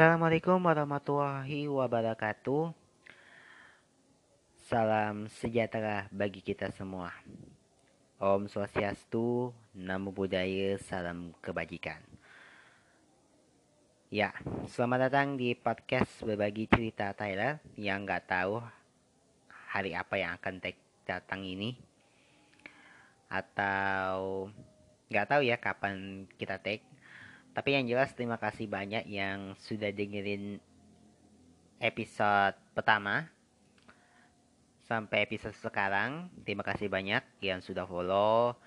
Assalamualaikum warahmatullahi wabarakatuh. Salam sejahtera bagi kita semua. Om Swastiastu, Namo Buddhaya, salam kebajikan. Ya, selamat datang di podcast berbagi cerita Tyler yang nggak tahu hari apa yang akan datang ini atau nggak tahu ya kapan kita take tapi yang jelas terima kasih banyak yang sudah dengerin episode pertama sampai episode sekarang. Terima kasih banyak yang sudah follow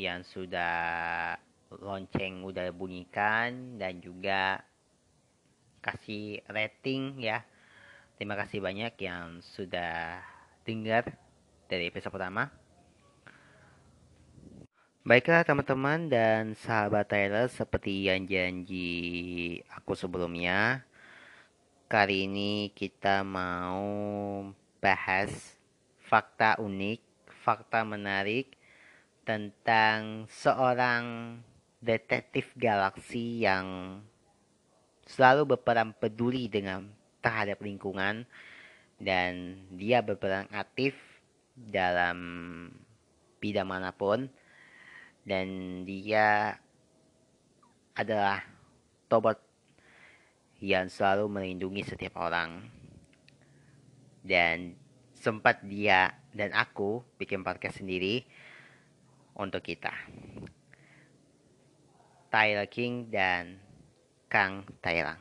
yang sudah lonceng udah bunyikan dan juga kasih rating ya. Terima kasih banyak yang sudah dengar dari episode pertama Baiklah teman-teman dan sahabat Tyler seperti yang janji aku sebelumnya Kali ini kita mau bahas fakta unik, fakta menarik Tentang seorang detektif galaksi yang selalu berperan peduli dengan terhadap lingkungan Dan dia berperan aktif dalam bidang mana pun dan dia adalah tobat yang selalu melindungi setiap orang. Dan sempat dia dan aku bikin podcast sendiri untuk kita. Tyler King dan Kang Thailand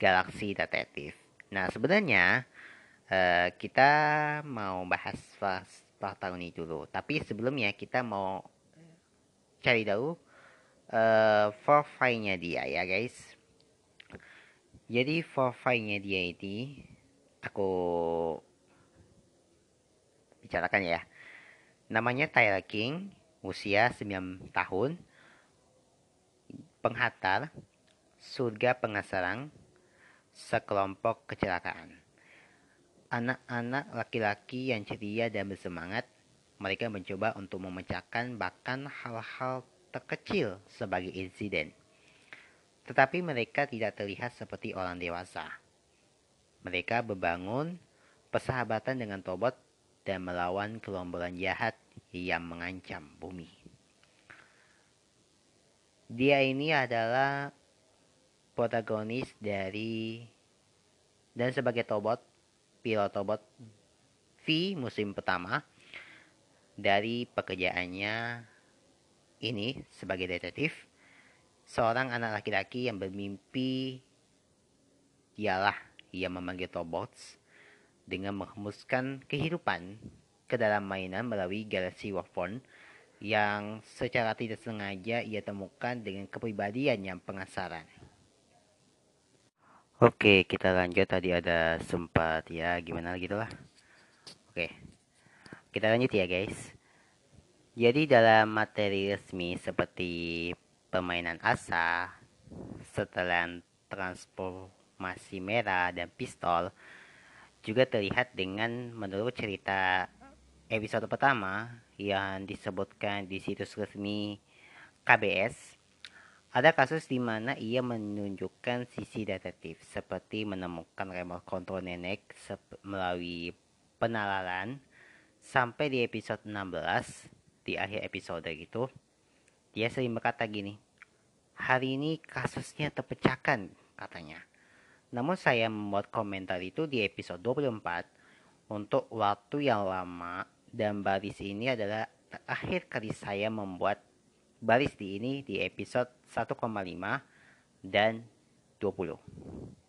Galaxy Detektif nah sebenarnya uh, kita mau bahas fakta ini dulu. Tapi sebelumnya kita mau cari tahu uh, profile-nya dia ya guys. Jadi profile-nya dia ini aku bicarakan ya. Namanya Tyler King, usia 9 tahun, penghantar, surga pengasarang, sekelompok kecelakaan. Anak-anak laki-laki yang ceria dan bersemangat mereka mencoba untuk memecahkan bahkan hal-hal terkecil sebagai insiden. Tetapi mereka tidak terlihat seperti orang dewasa. Mereka berbangun persahabatan dengan Tobot dan melawan kelomboran jahat yang mengancam bumi. Dia ini adalah protagonis dari dan sebagai Tobot, pilot Tobot V musim pertama dari pekerjaannya ini sebagai detektif, seorang anak laki-laki yang bermimpi ialah ia memanggil robots dengan menghembuskan kehidupan ke dalam mainan melalui galaksi Warphone yang secara tidak sengaja ia temukan dengan kepribadian yang pengasaran. Oke, kita lanjut tadi ada sempat ya gimana gitu lah. Oke. Kita lanjut ya guys. Jadi dalam materi resmi seperti permainan asa, setelan transformasi merah dan pistol, juga terlihat dengan menurut cerita episode pertama yang disebutkan di situs resmi KBS, ada kasus di mana ia menunjukkan sisi detektif seperti menemukan remote control nenek melalui penalaran sampai di episode 16 di akhir episode gitu dia sering berkata gini hari ini kasusnya terpecahkan katanya. Namun saya membuat komentar itu di episode 24 untuk waktu yang lama dan baris ini adalah terakhir kali saya membuat baris di ini di episode 1,5 dan 20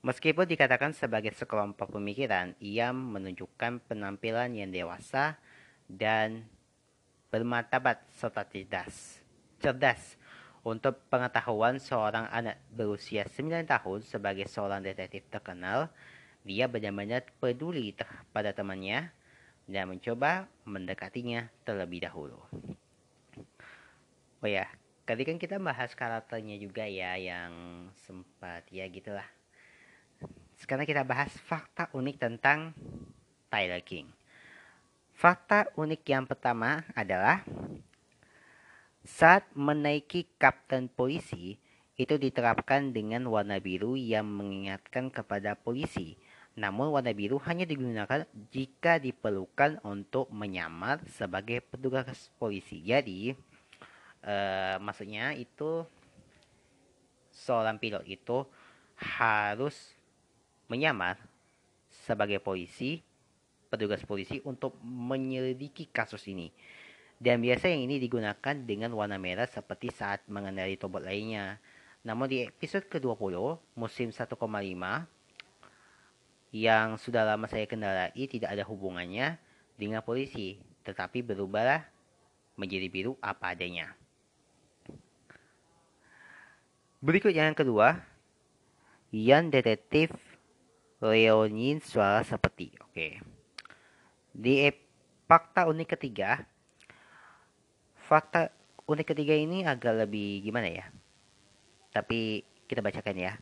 Meskipun dikatakan sebagai sekelompok pemikiran, ia menunjukkan penampilan yang dewasa dan bermartabat serta cerdas. Cerdas untuk pengetahuan seorang anak berusia 9 tahun sebagai seorang detektif terkenal, dia benar-benar peduli pada temannya dan mencoba mendekatinya terlebih dahulu. Oh ya, tadi kan kita bahas karakternya juga ya yang sempat ya gitulah sekarang kita bahas fakta unik tentang Tyler King. Fakta unik yang pertama adalah saat menaiki kapten polisi, itu diterapkan dengan warna biru yang mengingatkan kepada polisi. Namun warna biru hanya digunakan jika diperlukan untuk menyamar sebagai petugas polisi. Jadi, uh, maksudnya itu seorang pilot itu harus menyamar sebagai polisi, petugas polisi untuk menyelidiki kasus ini. Dan biasa yang ini digunakan dengan warna merah seperti saat mengendarai tombol lainnya. Namun di episode ke-20, musim 1,5, yang sudah lama saya kendarai tidak ada hubungannya dengan polisi, tetapi berubahlah menjadi biru apa adanya. Berikut yang kedua, yang detektif Leonin suara seperti. Oke. Di fakta unik ketiga, fakta unik ketiga ini agak lebih gimana ya? tapi kita bacakan ya.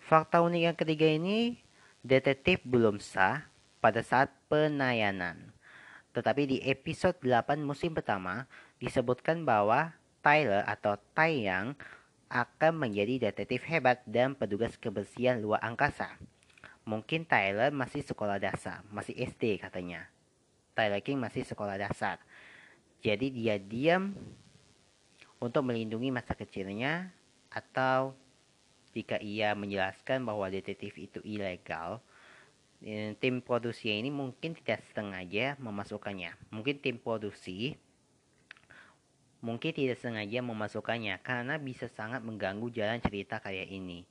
Fakta unik yang ketiga ini, detektif belum sah pada saat penayanan. Tetapi di episode 8 musim pertama disebutkan bahwa Tyler atau Taeyang akan menjadi detektif hebat dan petugas kebersihan luar angkasa. Mungkin Tyler masih sekolah dasar, masih SD katanya. Tyler King masih sekolah dasar. Jadi dia diam untuk melindungi masa kecilnya atau jika ia menjelaskan bahwa detektif itu ilegal, eh, tim produksi ini mungkin tidak sengaja memasukkannya. Mungkin tim produksi mungkin tidak sengaja memasukkannya karena bisa sangat mengganggu jalan cerita kayak ini.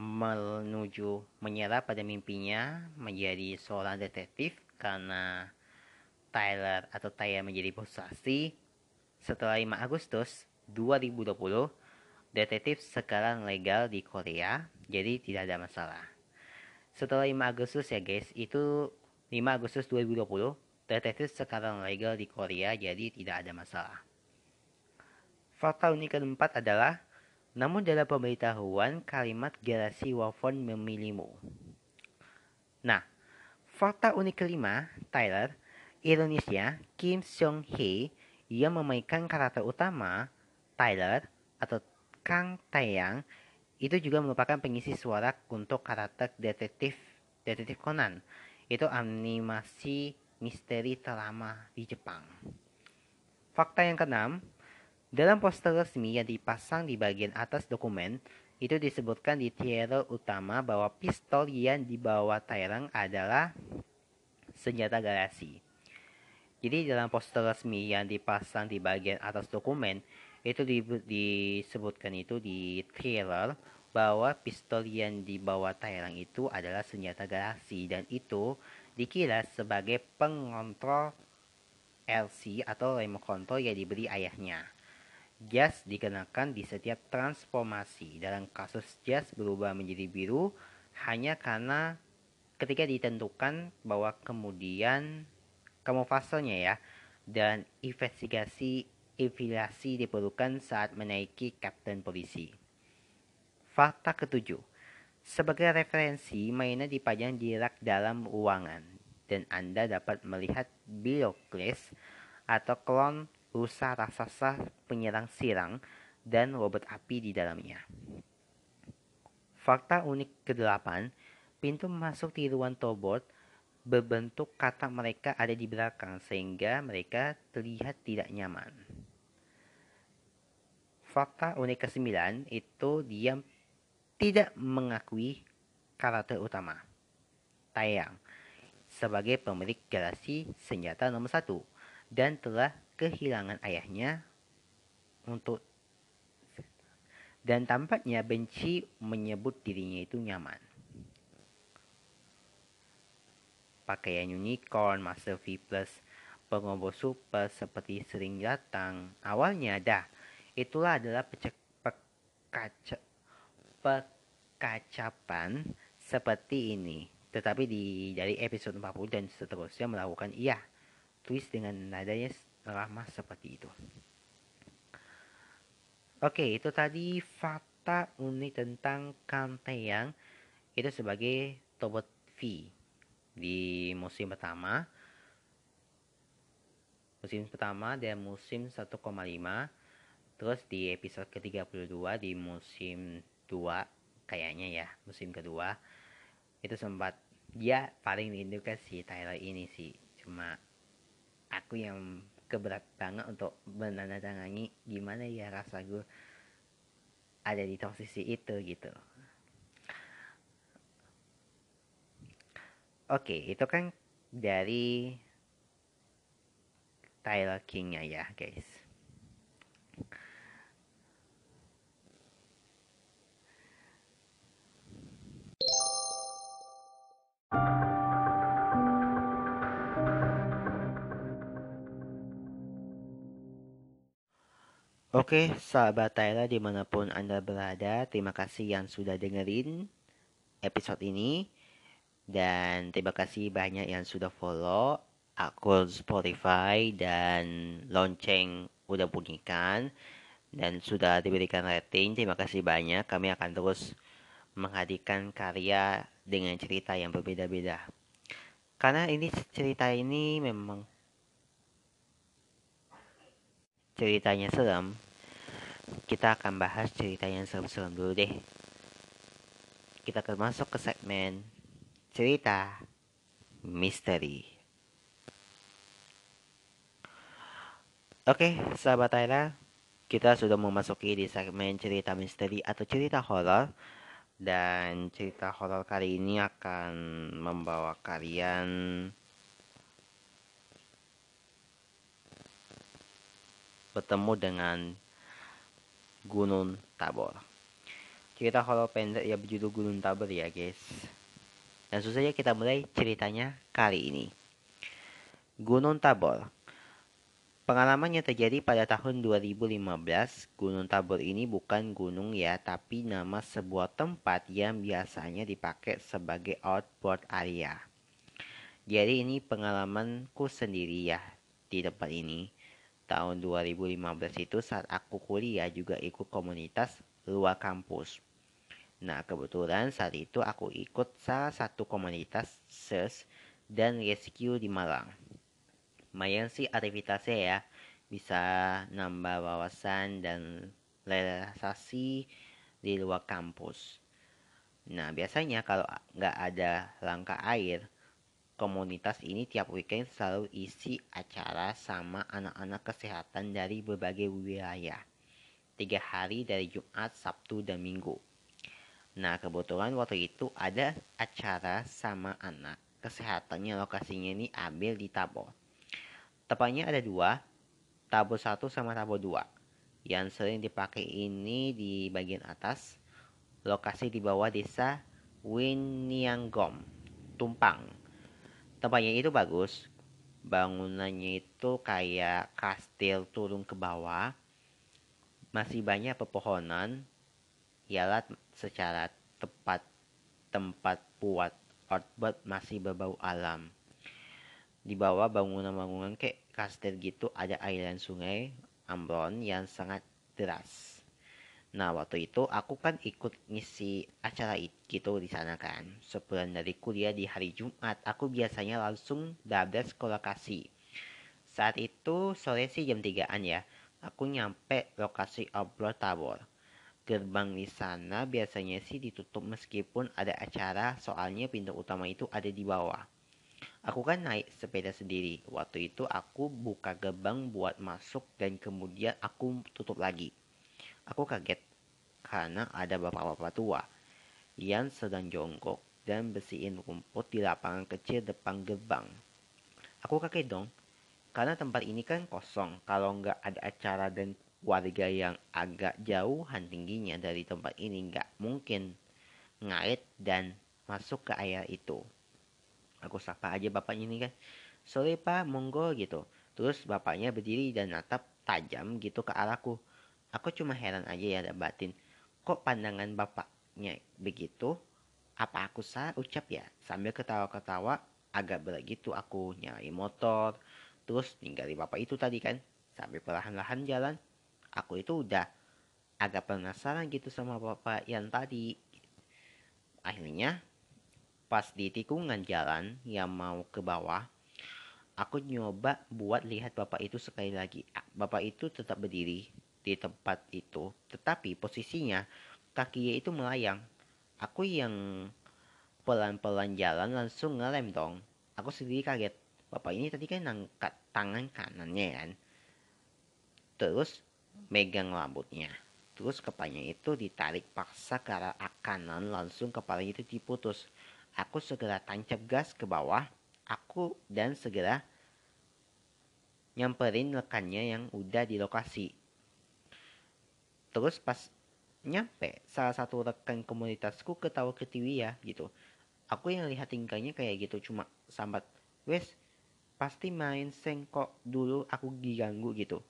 Menuju menyerah pada mimpinya menjadi seorang detektif karena Tyler atau Taya menjadi posasi setelah 5 Agustus 2020, detektif sekarang legal di Korea, jadi tidak ada masalah. Setelah 5 Agustus ya guys, itu 5 Agustus 2020, detektif sekarang legal di Korea, jadi tidak ada masalah. Fakta unik keempat adalah, namun dalam pemberitahuan kalimat garasi wafon memilihmu. Nah, fakta unik kelima, Tyler, ironisnya Kim Seong Hee yang memainkan karakter utama Tyler atau Kang Taeyang itu juga merupakan pengisi suara untuk karakter detektif detektif Conan. Itu animasi misteri terlama di Jepang. Fakta yang keenam, dalam poster resmi yang dipasang di bagian atas dokumen, itu disebutkan di trailer utama bahwa pistol yang dibawa Taeyang adalah senjata garasi. Jadi dalam poster resmi yang dipasang di bagian atas dokumen, itu di, disebutkan itu di trailer bahwa pistol yang dibawa Thailand itu adalah senjata galaksi dan itu dikira sebagai pengontrol LC atau remote control yang diberi ayahnya. Jas dikenakan di setiap transformasi. Dalam kasus jas berubah menjadi biru hanya karena ketika ditentukan bahwa kemudian kamuflasenya ya dan investigasi infilasi diperlukan saat menaiki kapten polisi. Fakta ketujuh. Sebagai referensi, mainan dipajang di rak dalam ruangan dan Anda dapat melihat Biocles atau klon rusa raksasa penyerang sirang dan robot api di dalamnya. Fakta unik ke-8, pintu masuk di ruang tobot berbentuk katak mereka ada di belakang sehingga mereka terlihat tidak nyaman. Fakta unik ke-9 itu dia tidak mengakui karakter utama, Tayang, sebagai pemilik garasi senjata nomor satu dan telah kehilangan ayahnya untuk dan tampaknya benci menyebut dirinya itu nyaman. Pakaian unicorn, Master V Plus, pengobo super seperti sering datang. Awalnya dah itulah adalah pecek, pekaca, pekacapan seperti ini. Tetapi di dari episode 40 dan seterusnya melakukan iya twist dengan nadanya ramah seperti itu. Oke, itu tadi fakta unik tentang yang itu sebagai Tobot V di musim pertama. Musim pertama dan musim 1,5 terus di episode ke-32 di musim 2 kayaknya ya musim kedua itu sempat dia paling rindu ke si Tyler ini sih cuma aku yang keberat banget untuk menandatangani gimana ya rasa gue ada di posisi itu gitu. Oke itu kan dari Tyler Kingnya ya guys Oke, sahabat Tyler di mana pun Anda berada, terima kasih yang sudah dengerin episode ini. Dan terima kasih banyak yang sudah follow akun Spotify dan lonceng udah bunyikan. Dan sudah diberikan rating, terima kasih banyak. Kami akan terus menghadirkan karya dengan cerita yang berbeda-beda. Karena ini cerita ini memang ceritanya serem, kita akan bahas cerita yang serem-serem dulu deh. Kita akan masuk ke segmen cerita misteri. Oke, sahabat Tyler, kita sudah memasuki di segmen cerita misteri atau cerita horor. Dan cerita horor kali ini akan membawa kalian bertemu dengan Gunung Tabor. Cerita horor pendek ya berjudul Gunung Tabor ya guys. Dan saja kita mulai ceritanya kali ini. Gunung Tabor. Pengalaman yang terjadi pada tahun 2015, Gunung Tabor ini bukan gunung ya, tapi nama sebuah tempat yang biasanya dipakai sebagai outboard area. Jadi ini pengalamanku sendiri ya di tempat ini tahun 2015 itu saat aku kuliah juga ikut komunitas luar kampus. Nah, kebetulan saat itu aku ikut salah satu komunitas search dan rescue di Malang. Lumayan sih aktivitasnya ya, bisa nambah wawasan dan relaksasi di luar kampus. Nah, biasanya kalau nggak ada langkah air, Komunitas ini tiap weekend selalu isi acara sama anak-anak kesehatan dari berbagai wilayah. Tiga hari dari Jumat, Sabtu, dan Minggu. Nah, kebetulan waktu itu ada acara sama anak. Kesehatannya lokasinya ini ambil di Tabor. Tepatnya ada dua, Tabor satu sama Tabor dua. Yang sering dipakai ini di bagian atas, lokasi di bawah desa Winianggom, Tumpang, tempatnya itu bagus. Bangunannya itu kayak kastil turun ke bawah. Masih banyak pepohonan. Ialah secara tepat tempat buat outboard masih berbau alam. Di bawah bangunan-bangunan kayak kastil gitu ada aliran sungai Ambron yang sangat deras Nah waktu itu aku kan ikut ngisi acara gitu di sana kan. Sebulan dari kuliah di hari Jumat, aku biasanya langsung dabdas ke lokasi. Saat itu sore sih jam 3an ya. Aku nyampe lokasi obrol tabor. Gerbang di sana biasanya sih ditutup meskipun ada acara soalnya pintu utama itu ada di bawah. Aku kan naik sepeda sendiri. Waktu itu aku buka gerbang buat masuk dan kemudian aku tutup lagi. Aku kaget karena ada bapak-bapak tua yang sedang jongkok dan bersihin rumput di lapangan kecil depan gerbang. Aku kaget dong, karena tempat ini kan kosong kalau nggak ada acara dan warga yang agak jauhan tingginya dari tempat ini nggak mungkin ngait dan masuk ke air itu. Aku sapa aja bapaknya ini kan, sorry pak, monggo gitu. Terus bapaknya berdiri dan natap tajam gitu ke arahku. Aku cuma heran aja ya batin. Kok pandangan bapaknya begitu? Apa aku salah ucap ya? Sambil ketawa-ketawa agak berat gitu aku nyari motor. Terus ninggalin bapak itu tadi kan. Sambil perlahan-lahan jalan. Aku itu udah agak penasaran gitu sama bapak yang tadi. Akhirnya pas di tikungan jalan yang mau ke bawah, aku nyoba buat lihat bapak itu sekali lagi. Bapak itu tetap berdiri di tempat itu, tetapi posisinya kakinya itu melayang. Aku yang pelan-pelan jalan langsung ngelem dong. Aku sendiri kaget. Bapak ini tadi kan angkat tangan kanannya kan. Terus megang rambutnya. Terus kepalanya itu ditarik paksa ke arah kanan langsung kepalanya itu diputus. Aku segera tancap gas ke bawah. Aku dan segera nyamperin rekannya yang udah di lokasi. Terus pas nyampe, salah satu rekan komunitasku ketawa ke TV ya gitu. Aku yang lihat tingkahnya kayak gitu cuma sambat, wes pasti main sengkok dulu aku diganggu gitu.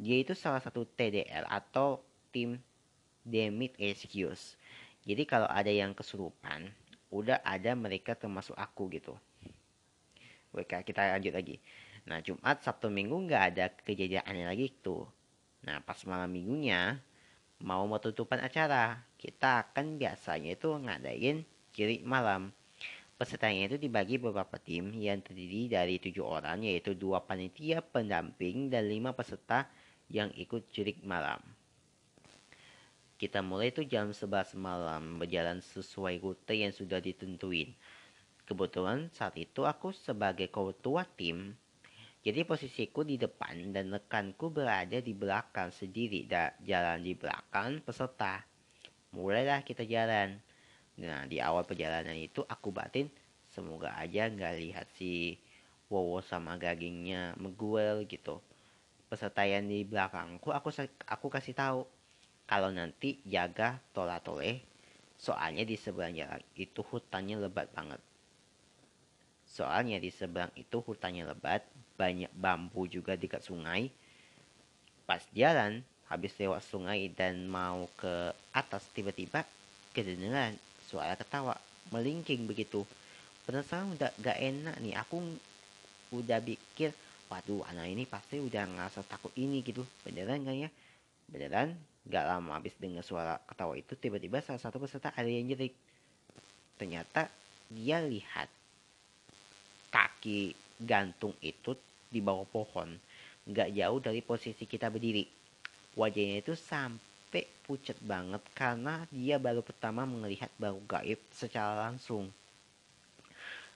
Dia itu salah satu TDL atau tim Demit Excuse. Jadi kalau ada yang kesurupan, udah ada mereka termasuk aku gitu. Oke, kita lanjut lagi. Nah, Jumat, Sabtu, Minggu nggak ada kejadian aneh lagi tuh. Nah, pas malam minggunya, mau penutupan acara, kita akan biasanya itu ngadain kiri malam. Pesertanya itu dibagi beberapa tim yang terdiri dari tujuh orang, yaitu dua panitia pendamping dan lima peserta yang ikut cirik malam. Kita mulai itu jam 11 malam, berjalan sesuai rute yang sudah ditentuin. Kebetulan saat itu aku sebagai ketua tim jadi posisiku di depan dan rekanku berada di belakang sendiri dan jalan di belakang peserta. Mulailah kita jalan. Nah di awal perjalanan itu aku batin semoga aja nggak lihat si Wowo sama gagingnya meguel gitu. Peserta yang di belakangku aku aku kasih tahu kalau nanti jaga tola tole soalnya di seberang jalan itu hutannya lebat banget. Soalnya di seberang itu hutannya lebat banyak bambu juga dekat sungai. Pas jalan, habis lewat sungai dan mau ke atas tiba-tiba kedengeran suara ketawa melingking begitu. Penasaran udah gak enak nih, aku udah pikir, waduh anak ini pasti udah ngerasa takut ini gitu. Beneran gak ya? Beneran gak lama habis dengar suara ketawa itu tiba-tiba salah satu peserta ada yang jerit. Ternyata dia lihat kaki gantung itu di bawah pohon, nggak jauh dari posisi kita berdiri. Wajahnya itu sampai pucat banget karena dia baru pertama melihat bau gaib secara langsung.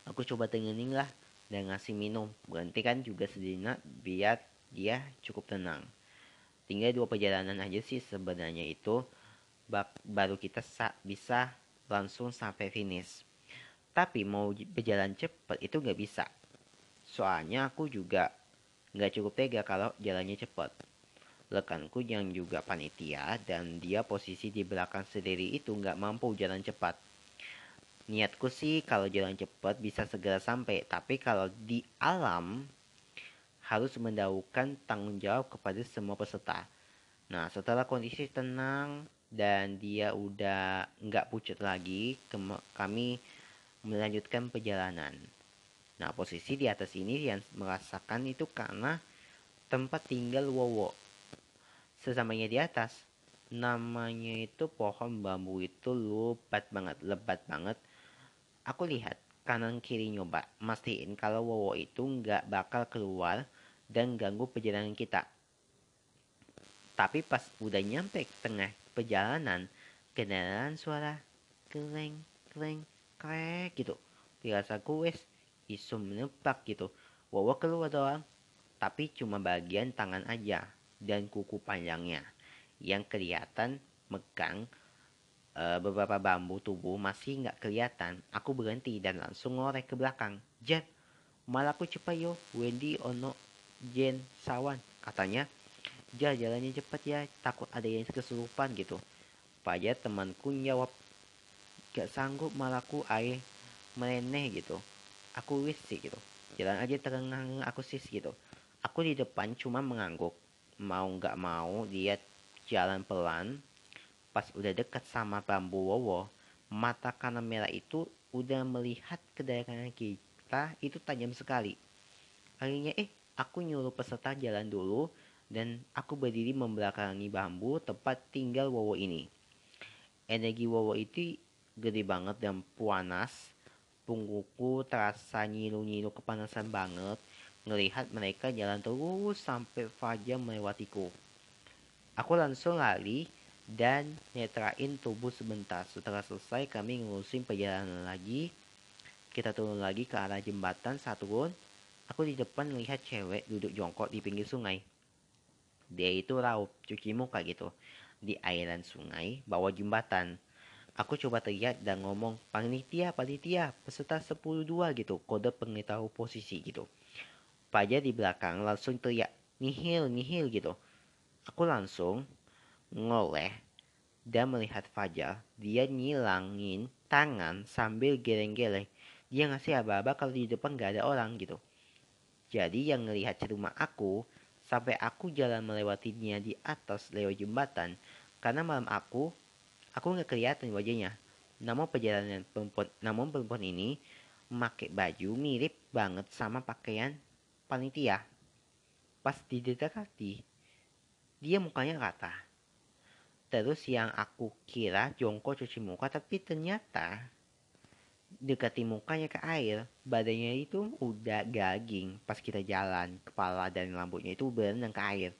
Aku coba tengenin lah dan ngasih minum. Berhentikan juga sejenak biar dia cukup tenang. Tinggal dua perjalanan aja sih sebenarnya itu baru kita bisa langsung sampai finish. Tapi mau berjalan cepat itu nggak bisa Soalnya aku juga nggak cukup tega kalau jalannya cepat. Rekanku yang juga panitia dan dia posisi di belakang sendiri itu nggak mampu jalan cepat. Niatku sih kalau jalan cepat bisa segera sampai, tapi kalau di alam harus mendahulukan tanggung jawab kepada semua peserta. Nah, setelah kondisi tenang dan dia udah nggak pucat lagi, kami melanjutkan perjalanan. Nah, posisi di atas ini yang merasakan itu karena tempat tinggal Wowo. Sesamanya di atas, namanya itu pohon bambu itu lebat banget, lebat banget. Aku lihat kanan kiri nyoba, mastiin kalau Wowo itu nggak bakal keluar dan ganggu perjalanan kita. Tapi pas udah nyampe tengah perjalanan, kedengaran suara keleng, keleng, krek gitu. Dirasaku wes isu menepak gitu. Wawa keluar doang, tapi cuma bagian tangan aja dan kuku panjangnya yang kelihatan megang e, beberapa bambu tubuh masih nggak kelihatan. Aku berhenti dan langsung ngorek ke belakang. Jen, malah aku cepat yo. Wendy ono Jen Sawan katanya. Ja jalannya cepat ya, takut ada yang kesurupan gitu. Pajak temanku jawab, gak sanggup malaku air meneneh gitu aku wis sih gitu. Jalan aja terengang aku sih gitu. Aku di depan cuma mengangguk. Mau nggak mau dia jalan pelan. Pas udah dekat sama bambu wowo mata kanan merah itu udah melihat ke daerah kita itu tajam sekali. Akhirnya eh aku nyuruh peserta jalan dulu dan aku berdiri membelakangi bambu tempat tinggal wowo ini. Energi wowo itu gede banget dan panas Punggungku terasa nyilu-nyilu kepanasan banget ngelihat mereka jalan terus sampai Fajar melewatiku. Aku langsung lari dan netrain tubuh sebentar. Setelah selesai kami ngurusin perjalanan lagi. Kita turun lagi ke arah jembatan saat turun. Aku di depan melihat cewek duduk jongkok di pinggir sungai. Dia itu raup, cuci muka gitu. Di airan sungai, bawah jembatan. Aku coba teriak dan ngomong, panitia, panitia, peserta 10-2 gitu. Kode pengetahu posisi gitu. Fajar di belakang langsung teriak, nihil, nihil gitu. Aku langsung ngoleh dan melihat Fajar. Dia nyilangin tangan sambil geleng-geleng. Dia ngasih aba-aba kalau di depan gak ada orang gitu. Jadi yang ngelihat rumah aku sampai aku jalan melewatinya di atas lewat jembatan karena malam aku aku nggak kelihatan wajahnya. Namun perjalanan perempuan, namun perempuan ini memakai baju mirip banget sama pakaian panitia. Pas didekati, dia mukanya rata. Terus yang aku kira jongkok cuci muka, tapi ternyata dekati mukanya ke air, badannya itu udah gaging pas kita jalan. Kepala dan rambutnya itu berenang ke air.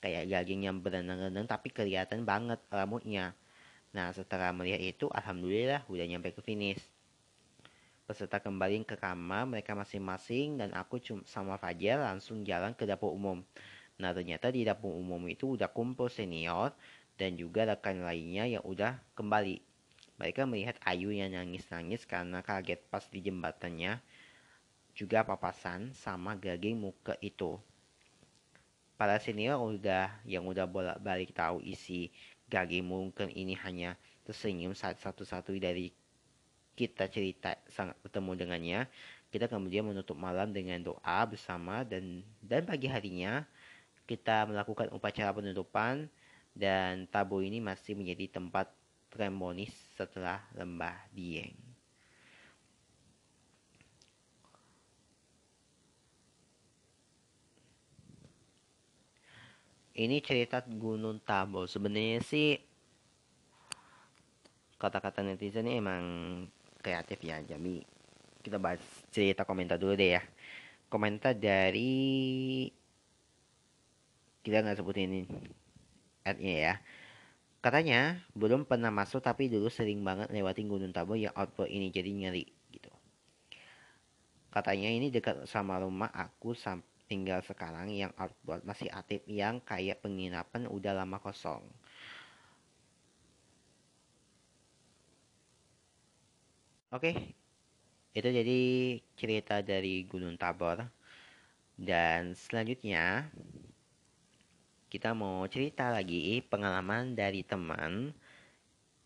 Kayak gaging yang berenang-renang tapi kelihatan banget rambutnya. Nah setelah melihat itu, Alhamdulillah udah nyampe ke finish peserta kembali ke kamar mereka masing-masing dan aku cuma sama Fajar langsung jalan ke dapur umum. Nah ternyata di dapur umum itu udah kumpul senior dan juga rekan lainnya yang udah kembali. Mereka melihat Ayu yang nangis-nangis karena kaget pas di jembatannya juga papasan sama gaging muka itu. Para senior udah yang udah bolak-balik tahu isi gaging mungkin ini hanya tersenyum saat satu-satu dari kita cerita sangat bertemu dengannya kita kemudian menutup malam dengan doa bersama dan dan pagi harinya kita melakukan upacara penutupan dan tabu ini masih menjadi tempat tremonis setelah lembah Dieng. Ini cerita Gunung Tabo. Sebenarnya sih kata-kata netizen ini emang kreatif ya jadi kita bahas cerita komentar dulu deh ya. Komentar dari kita nggak sebutin adnya ya. Katanya belum pernah masuk tapi dulu sering banget lewatin Gunung Tabo yang outboard ini jadi nyeri gitu. Katanya ini dekat sama rumah aku tinggal sekarang yang outboard masih aktif yang kayak penginapan udah lama kosong Oke, itu jadi cerita dari Gunung Tabor. Dan selanjutnya kita mau cerita lagi pengalaman dari teman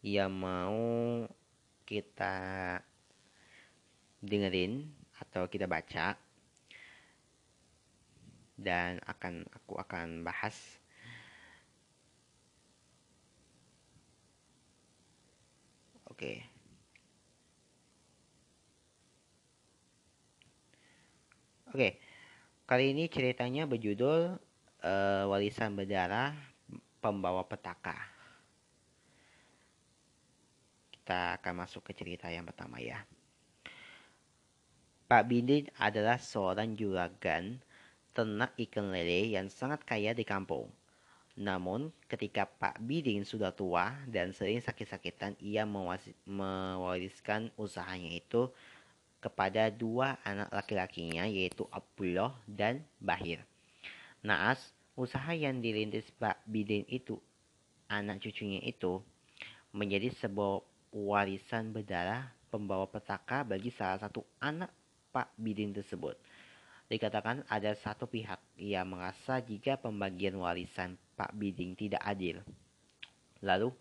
yang mau kita dengerin atau kita baca dan akan aku akan bahas oke okay. Oke, kali ini ceritanya berjudul uh, Warisan Berdarah Pembawa Petaka. Kita akan masuk ke cerita yang pertama ya. Pak Bidin adalah seorang juragan ternak ikan lele yang sangat kaya di kampung. Namun, ketika Pak Bidin sudah tua dan sering sakit-sakitan, ia mewariskan usahanya itu kepada dua anak laki-lakinya yaitu Abdullah dan Bahir. Naas, usaha yang dirintis Pak Bidin itu, anak cucunya itu, menjadi sebuah warisan berdarah pembawa petaka bagi salah satu anak Pak Bidin tersebut. Dikatakan ada satu pihak yang merasa jika pembagian warisan Pak Bidin tidak adil. Lalu,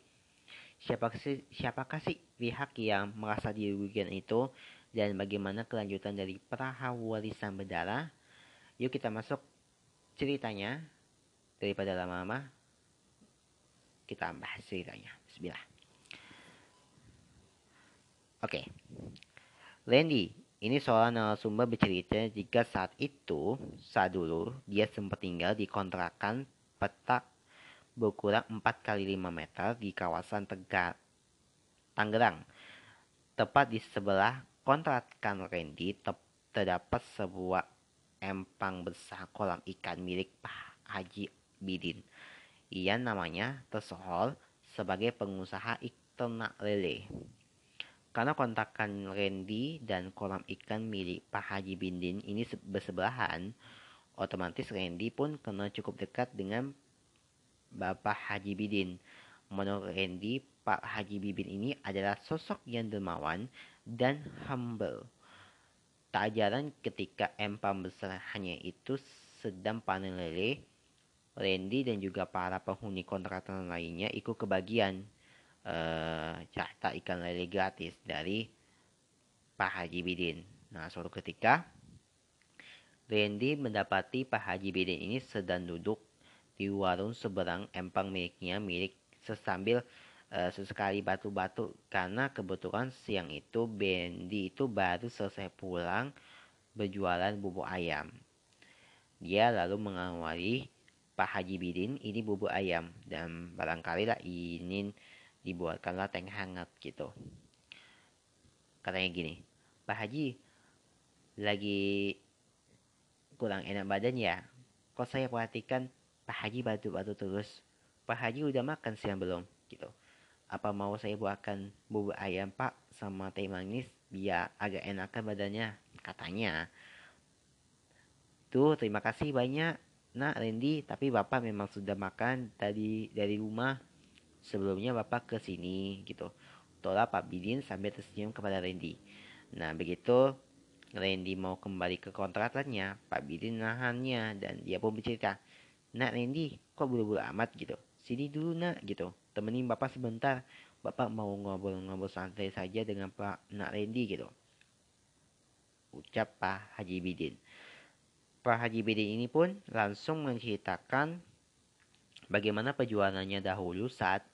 siapa sih, siapakah sih pihak yang merasa dirugikan itu dan bagaimana kelanjutan dari perahu warisan berdarah. Yuk kita masuk ceritanya daripada lama-lama kita bahas ceritanya. Bismillah. Oke. Okay. Randy, ini seorang narasumber bercerita jika saat itu, saat dulu, dia sempat tinggal di kontrakan petak berukuran 4 kali 5 meter di kawasan Tegar, Tangerang. Tepat di sebelah kontrakan Randy terdapat sebuah empang besar kolam ikan milik Pak Haji Bidin ia namanya tersohor sebagai pengusaha ternak lele. Karena kontakan Randy dan kolam ikan milik Pak Haji Bindin ini bersebelahan, otomatis Randy pun kenal cukup dekat dengan Bapak Haji Bidin. Menurut Randy, Pak Haji Bibin ini adalah sosok yang dermawan dan humble. Tak jarang ketika empang besar hanya itu sedang panen lele, Randy dan juga para penghuni kontrakan lainnya ikut kebagian uh, jatah ikan lele gratis dari Pak Haji Bidin. Nah, suatu ketika Randy mendapati Pak Haji Bidin ini sedang duduk di warung seberang empang miliknya milik sesambil uh, sesekali batu-batu karena kebetulan siang itu Bendy itu baru selesai pulang berjualan bubuk ayam. Dia lalu mengawali Pak Haji Bidin ini bubuk ayam dan barangkali lah ingin dibuatkanlah teh hangat gitu. Katanya gini, Pak Haji lagi kurang enak badan ya? Kok saya perhatikan Pak Haji batu-batu terus. Pak Haji udah makan siang belum? Gitu. Apa mau saya buatkan bubuk ayam Pak sama teh manis biar agak enakan badannya? Katanya. Tuh, terima kasih banyak Nah, Randy, tapi Bapak memang sudah makan tadi dari rumah. Sebelumnya Bapak ke sini gitu. Tola Pak Bidin sambil tersenyum kepada Randy. Nah, begitu Randy mau kembali ke kontrakannya, Pak Bidin nahannya dan dia pun bercerita, Nak Randy, kok buru-buru amat gitu? Sini dulu nak gitu. Temenin Bapak sebentar. Bapak mau ngobrol-ngobrol santai saja dengan Pak Nak Randy gitu. Ucap Pak Haji Bidin. Pak Haji Bidin ini pun langsung menceritakan bagaimana perjuangannya dahulu saat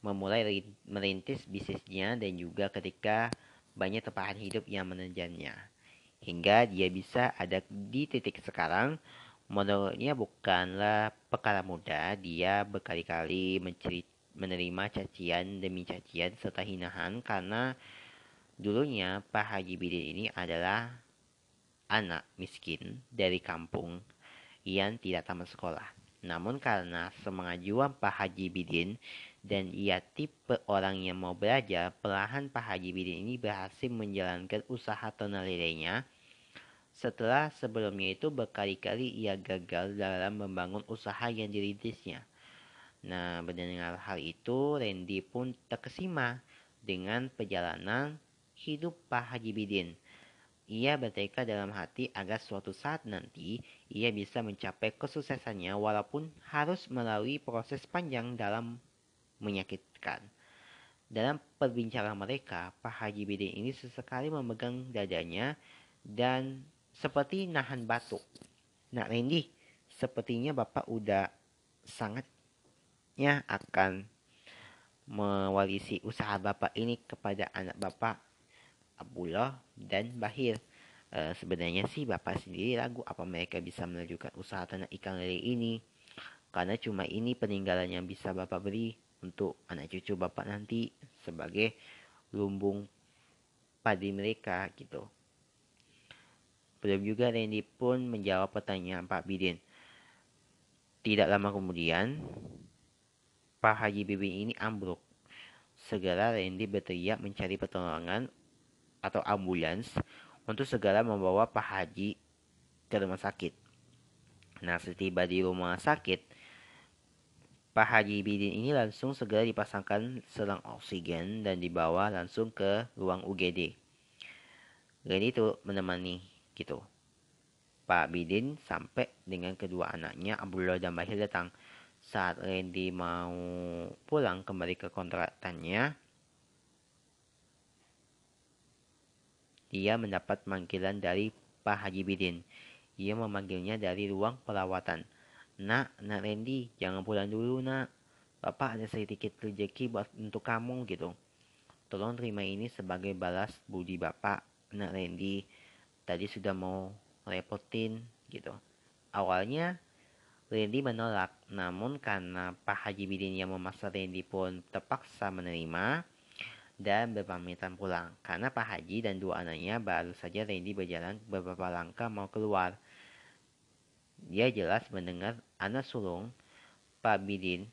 memulai merintis bisnisnya dan juga ketika banyak tempahan hidup yang menerjangnya. Hingga dia bisa ada di titik sekarang, menurutnya bukanlah perkara mudah, dia berkali-kali menerima cacian demi cacian serta hinahan karena dulunya Pak Haji Bidin ini adalah anak miskin dari kampung yang tidak tamat sekolah. Namun karena semangat juang Pak Haji Bidin dan ia tipe orang yang mau belajar, perlahan Pak Haji Bidin ini berhasil menjalankan usaha ternak lelenya. Setelah sebelumnya itu berkali-kali ia gagal dalam membangun usaha yang dirintisnya. Nah, mendengar hal itu, Randy pun terkesima dengan perjalanan hidup Pak Haji Bidin. Ia bertekad dalam hati agar suatu saat nanti ia bisa mencapai kesuksesannya walaupun harus melalui proses panjang dalam menyakitkan. Dalam perbincangan mereka, Pak Haji Bidin ini sesekali memegang dadanya dan seperti nahan batuk. Nak Randy, sepertinya Bapak udah sangatnya akan mewarisi usaha Bapak ini kepada anak Bapak Abdullah dan Bahir. E, sebenarnya sih Bapak sendiri ragu apa mereka bisa melanjutkan usaha tanah ikan lele ini. Karena cuma ini peninggalan yang bisa Bapak beri untuk anak cucu Bapak nanti sebagai lumbung padi mereka gitu. Belum juga Randy pun menjawab pertanyaan Pak Bidin. Tidak lama kemudian, Pak Haji Bibin ini ambruk. Segera Randy berteriak mencari pertolongan atau ambulans untuk segera membawa Pak Haji ke rumah sakit. Nah, setiba di rumah sakit, Pak Haji Bidin ini langsung segera dipasangkan selang oksigen dan dibawa langsung ke ruang UGD. Randy itu menemani gitu. Pak Bidin sampai dengan kedua anaknya Abdullah dan Bahir datang. Saat Randy mau pulang kembali ke kontrakannya, Dia mendapat panggilan dari Pak Haji Bidin. Ia memanggilnya dari ruang perawatan. Nak, nak Randy, jangan pulang dulu nak. Bapak ada sedikit rezeki buat untuk kamu gitu. Tolong terima ini sebagai balas budi Bapak, nak Randy. Tadi sudah mau repotin gitu. Awalnya Randy menolak, namun karena Pak Haji Bidin yang memaksa Randy pun terpaksa menerima, dan berpamitan pulang karena Pak Haji dan dua anaknya baru saja Randy berjalan beberapa langkah mau keluar. Dia jelas mendengar anak sulung Pak Bidin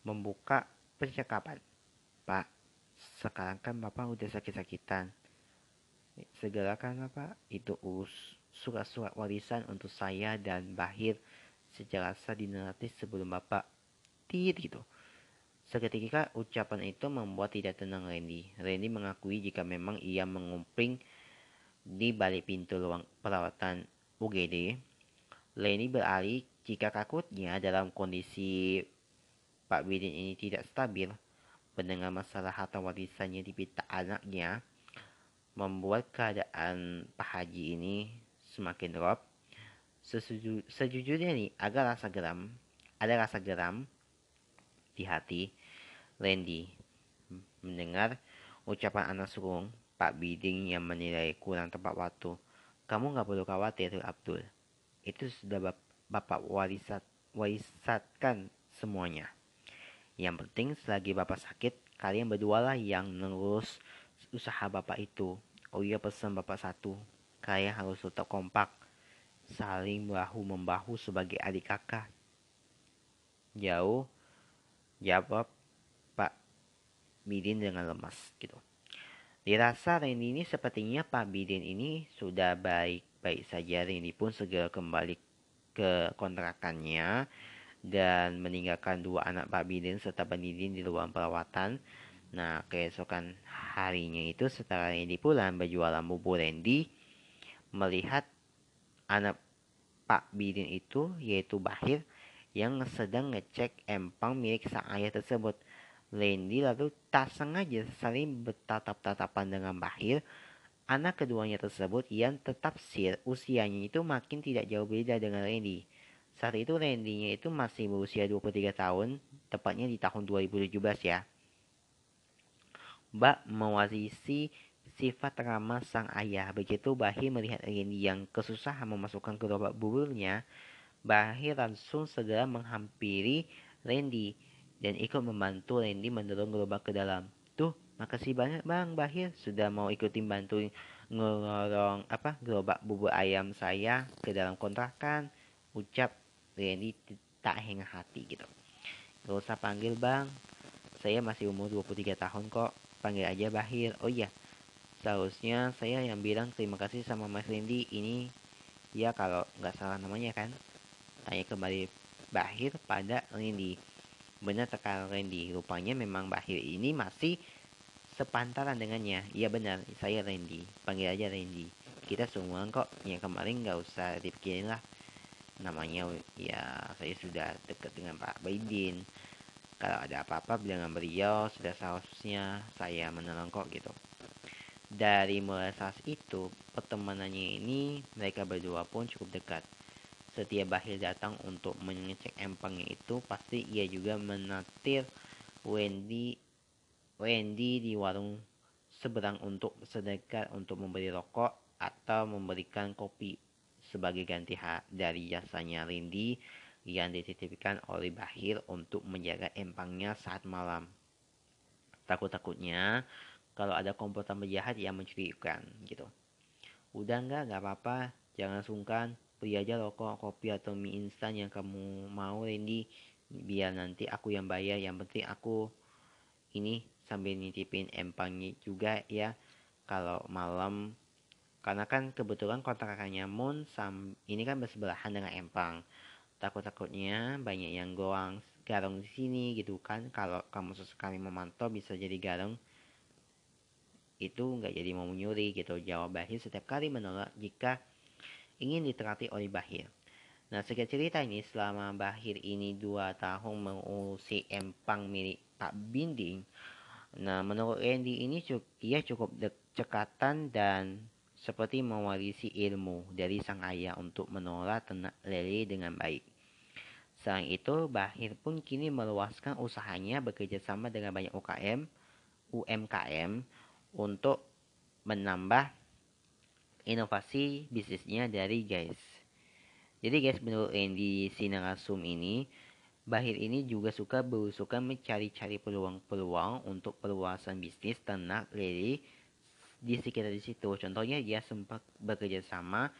membuka percakapan. Pak, sekarang kan Bapak udah sakit-sakitan. Segala kan Bapak itu us surat-surat warisan untuk saya dan Bahir secara sah dinarasi sebelum Bapak tit gitu. Seketika ucapan itu membuat tidak tenang Randy. Randy mengakui jika memang ia mengumping di balik pintu ruang perawatan UGD. Randy beralih jika takutnya dalam kondisi Pak Bidin ini tidak stabil, mendengar masalah harta warisannya di pita anaknya, membuat keadaan Pak Haji ini semakin drop. sejujurnya nih, agak rasa geram, ada rasa geram di hati Randy mendengar ucapan anak sulung Pak Biding yang menilai kurang tepat waktu. Kamu nggak perlu khawatir, Abdul. Itu sudah bap bapak warisat warisatkan semuanya. Yang penting selagi bapak sakit, kalian berdua lah yang ngurus usaha bapak itu. Oh iya pesan bapak satu, kalian harus tetap kompak, saling bahu membahu sebagai adik kakak. Jauh, jawab Pak Bidin dengan lemas gitu. Dirasa Randy ini sepertinya Pak Bidin ini sudah baik-baik saja. Randy pun segera kembali ke kontrakannya dan meninggalkan dua anak Pak Bidin serta Bidin di ruang perawatan. Nah, keesokan harinya itu setelah Randy pulang berjualan bubur Randy melihat anak Pak Bidin itu yaitu Bahir yang sedang ngecek empang milik sang ayah tersebut. Randy lalu tak sengaja saling bertatap-tatapan dengan Bahir. Anak keduanya tersebut yang tetap sir usianya itu makin tidak jauh beda dengan Randy. Saat itu Randy-nya itu masih berusia 23 tahun, tepatnya di tahun 2017 ya. Mbak mewarisi sifat ramah sang ayah. Begitu Bahir melihat Randy yang kesusahan memasukkan gerobak buburnya, Bahir langsung segera menghampiri Randy dan ikut membantu Randy mendorong gerobak ke dalam. Makasih banyak Bang Bahir sudah mau ikutin bantuin ngorong apa gerobak bubur ayam saya ke dalam kontrakan. Ucap Randy tak hingga hati gitu. Gak usah panggil bang, saya masih umur 23 tahun kok, panggil aja Bahir. Oh iya, seharusnya saya yang bilang terima kasih sama Mas Randy ini ya kalau nggak salah namanya kan. Tanya kembali Bahir pada Randy. Benar tekan Randy, rupanya memang Bahir ini masih sepantaran dengannya. Iya benar, saya Randy, panggil aja Randy. Kita semua kok, yang kemarin nggak usah dipikirin lah. Namanya ya saya sudah dekat dengan Pak Baidin. Kalau ada apa-apa bilang dengan beliau sudah seharusnya saya menolong kok gitu. Dari mulai saat itu pertemanannya ini mereka berdua pun cukup dekat. Setiap Bahir datang untuk mengecek empangnya itu pasti ia juga menatir Wendy Wendy di warung seberang untuk sedekat untuk memberi rokok atau memberikan kopi sebagai ganti hak dari jasanya Rindi yang dititipkan oleh Bahir untuk menjaga empangnya saat malam. Takut-takutnya kalau ada komputer berjahat yang mencurigakan gitu. Udah enggak, enggak apa-apa, jangan sungkan, beli aja rokok, kopi atau mie instan yang kamu mau Randy, biar nanti aku yang bayar, yang penting aku ini sambil nitipin empangnya juga ya, kalau malam karena kan kebetulan kontrakannya Moon sam ini kan bersebelahan dengan Empang. Takut-takutnya banyak yang goang garong di sini gitu kan. Kalau kamu sesekali memantau bisa jadi garong itu nggak jadi mau menyuri gitu. Jawab Bahir setiap kali menolak jika ingin diterati oleh Bahir. Nah, sekian cerita ini selama Bahir ini dua tahun mengurusi empang milik Pak Binding. Nah, menurut Randy ini ia cukup dekatan dan seperti mewarisi ilmu dari sang ayah untuk menolak ternak lele dengan baik. Selain itu, Bahir pun kini meluaskan usahanya bekerja sama dengan banyak UKM, UMKM untuk menambah inovasi bisnisnya dari guys. Jadi guys, menurut Randy Sinarasum ini, Bahir ini juga suka berusaha mencari-cari peluang-peluang untuk perluasan bisnis ternak lele di sekitar di situ. Contohnya dia sempat bekerja sama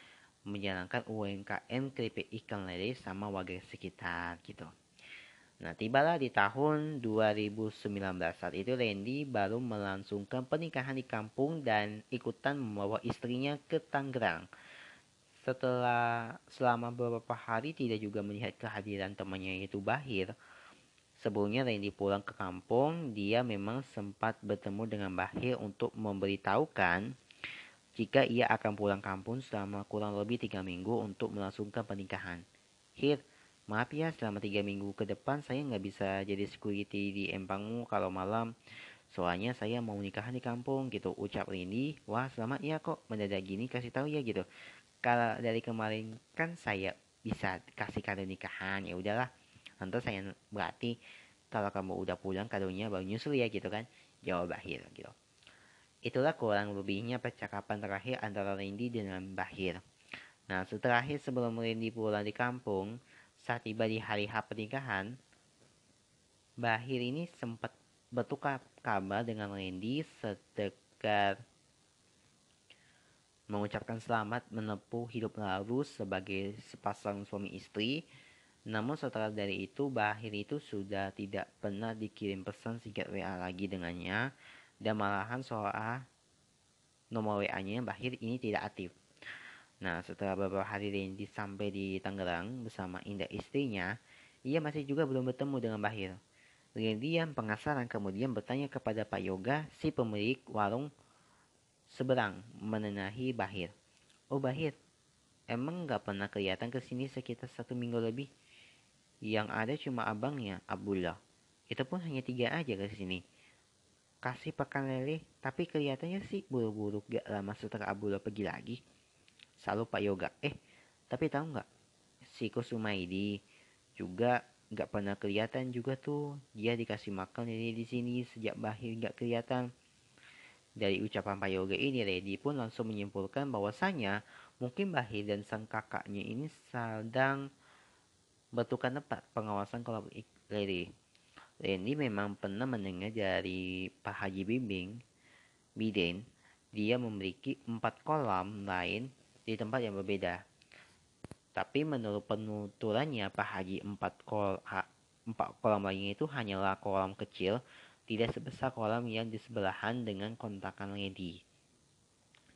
menjalankan UMKM keripik ikan lele sama warga sekitar gitu. Nah, tibalah di tahun 2019 saat itu Randy baru melangsungkan pernikahan di kampung dan ikutan membawa istrinya ke Tangerang. Setelah selama beberapa hari tidak juga melihat kehadiran temannya yaitu Bahir. Sebelumnya Randy pulang ke kampung, dia memang sempat bertemu dengan Bahir untuk memberitahukan jika ia akan pulang kampung selama kurang lebih tiga minggu untuk melangsungkan pernikahan. Hir, Maaf ya, selama tiga minggu ke depan saya nggak bisa jadi security di Empangmu kalau malam. Soalnya saya mau nikahan di kampung gitu. Ucap Rini, wah selamat ya kok mendadak gini kasih tahu ya gitu. Kalau dari kemarin kan saya bisa kasih kado nikahan ya udahlah. Nanti saya berarti kalau kamu udah pulang kadonya baru nyusul ya gitu kan. Jawab Bahir gitu. Itulah kurang lebihnya percakapan terakhir antara Randy dengan Bahir. Nah, setelah sebelum Randy pulang di kampung, saat tiba di hari H pernikahan, Bahir ini sempat bertukar kabar dengan Randy sedekat mengucapkan selamat menempuh hidup lalu sebagai sepasang suami istri. Namun setelah dari itu, Bahir itu sudah tidak pernah dikirim pesan singkat WA lagi dengannya dan malahan soal nomor WA-nya Bahir ini tidak aktif. Nah, setelah beberapa hari Randy sampai di Tangerang bersama Indah istrinya, ia masih juga belum bertemu dengan Bahir. Randy yang penasaran kemudian bertanya kepada Pak Yoga, si pemilik warung seberang, menenahi Bahir. Oh Bahir, emang nggak pernah kelihatan ke sini sekitar satu minggu lebih? Yang ada cuma abangnya, Abdullah. Itu pun hanya tiga aja ke sini. Kasih pakan lele, tapi kelihatannya sih buru-buru gak lama setelah Abdullah pergi lagi selalu Pak Yoga eh tapi tahu nggak si Kusumaidi juga nggak pernah kelihatan juga tuh dia dikasih makan ini di sini sejak bahir nggak kelihatan dari ucapan Pak Yoga ini Reddy pun langsung menyimpulkan bahwasanya mungkin Bahir dan sang kakaknya ini sedang bertukar tempat pengawasan kalau Lady. Randy memang pernah mendengar dari Pak Haji Bimbing Biden dia memiliki empat kolam lain di tempat yang berbeda. Tapi menurut penuturannya Pak Haji empat kol empat kolam lainnya itu hanyalah kolam kecil, tidak sebesar kolam yang di sebelahan dengan kontakan Lady.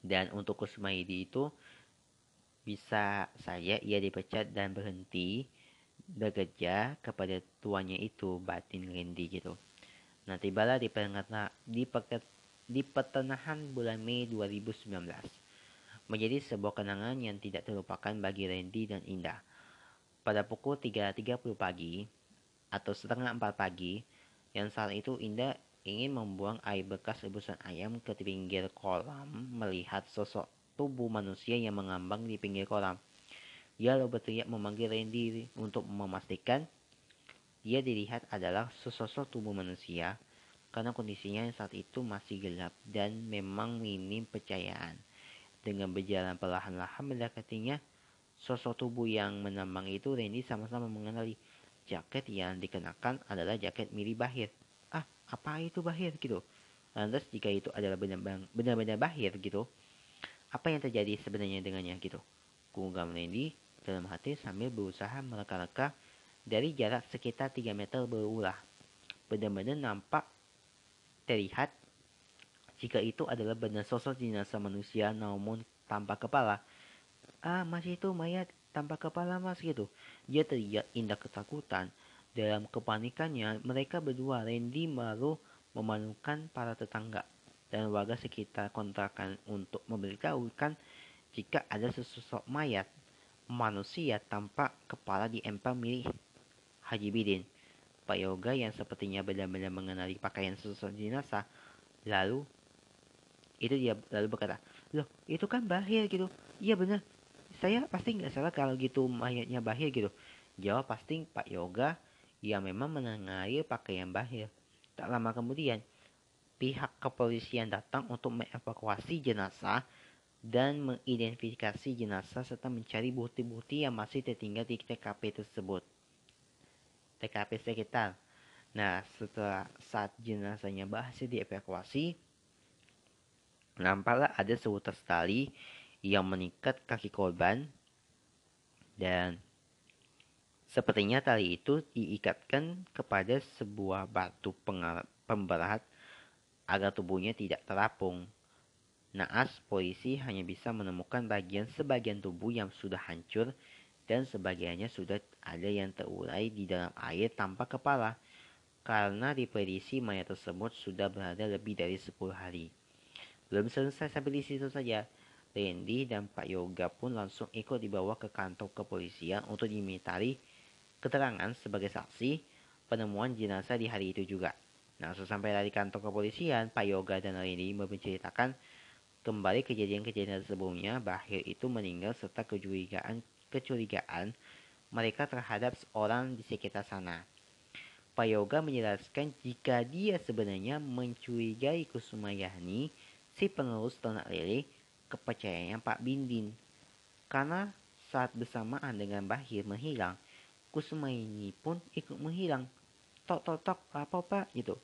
Dan untuk Kusmaidi itu bisa saja ia dipecat dan berhenti bekerja kepada tuannya itu batin Randy gitu. Nah tibalah di, di, di pertengahan bulan Mei 2019 menjadi sebuah kenangan yang tidak terlupakan bagi Randy dan Indah. Pada pukul 3.30 pagi atau setengah 4 pagi, yang saat itu Indah ingin membuang air bekas rebusan ayam ke pinggir kolam melihat sosok tubuh manusia yang mengambang di pinggir kolam. Dia lalu berteriak memanggil Randy untuk memastikan dia dilihat adalah sesosok tubuh manusia karena kondisinya saat itu masih gelap dan memang minim percayaan. Dengan berjalan perlahan-lahan mendekatinya, sosok tubuh yang menambang itu Randy sama-sama mengenali. Jaket yang dikenakan adalah jaket milik Bahir. Ah, apa itu Bahir gitu? Lantas jika itu adalah benar-benar Bahir gitu, apa yang terjadi sebenarnya dengannya gitu? Gugam Randy dalam hati sambil berusaha mereka-reka dari jarak sekitar 3 meter berulah. Benar-benar nampak terlihat jika itu adalah benar sosok jenazah manusia namun tanpa kepala. Ah, masih itu mayat tanpa kepala mas gitu. Dia teriak indah ketakutan. Dalam kepanikannya, mereka berdua Randy baru memanukan para tetangga dan warga sekitar kontrakan untuk memberitahukan jika ada sesosok mayat manusia tanpa kepala di empang milik Haji Bidin. Pak Yoga yang sepertinya benar-benar mengenali pakaian sesosok jenazah lalu itu dia lalu berkata, loh itu kan Bahir gitu. Iya benar. Saya pasti nggak salah kalau gitu mayatnya Bahir gitu. Jawab pasti Pak Yoga yang memang menengahi pakaian Bahir. Tak lama kemudian, pihak kepolisian datang untuk mengevakuasi jenazah dan mengidentifikasi jenazah serta mencari bukti-bukti yang masih tertinggal di TKP tersebut. TKP sekitar. Nah, setelah saat jenazahnya berhasil dievakuasi, Nampaklah ada seutas tali yang mengikat kaki korban dan Sepertinya tali itu diikatkan kepada sebuah batu pemberat agar tubuhnya tidak terapung. Naas, polisi hanya bisa menemukan bagian sebagian tubuh yang sudah hancur dan sebagiannya sudah ada yang terurai di dalam air tanpa kepala karena diprediksi mayat tersebut sudah berada lebih dari 10 hari. Belum selesai sampai di situ saja. Randy dan Pak Yoga pun langsung ikut dibawa ke kantor kepolisian untuk dimintai keterangan sebagai saksi penemuan jenazah di hari itu juga. Nah, sesampai dari kantor kepolisian, Pak Yoga dan Rini menceritakan kembali kejadian-kejadian sebelumnya. Bahir itu meninggal serta kecurigaan kecurigaan mereka terhadap seorang di sekitar sana. Pak Yoga menjelaskan jika dia sebenarnya mencurigai Kusumayani, si penerus ternak lele, kepercayaannya Pak Bindin. Karena saat bersamaan dengan Bahir menghilang, Kusuma ini pun ikut menghilang. Tok tok tok apa pak gitu.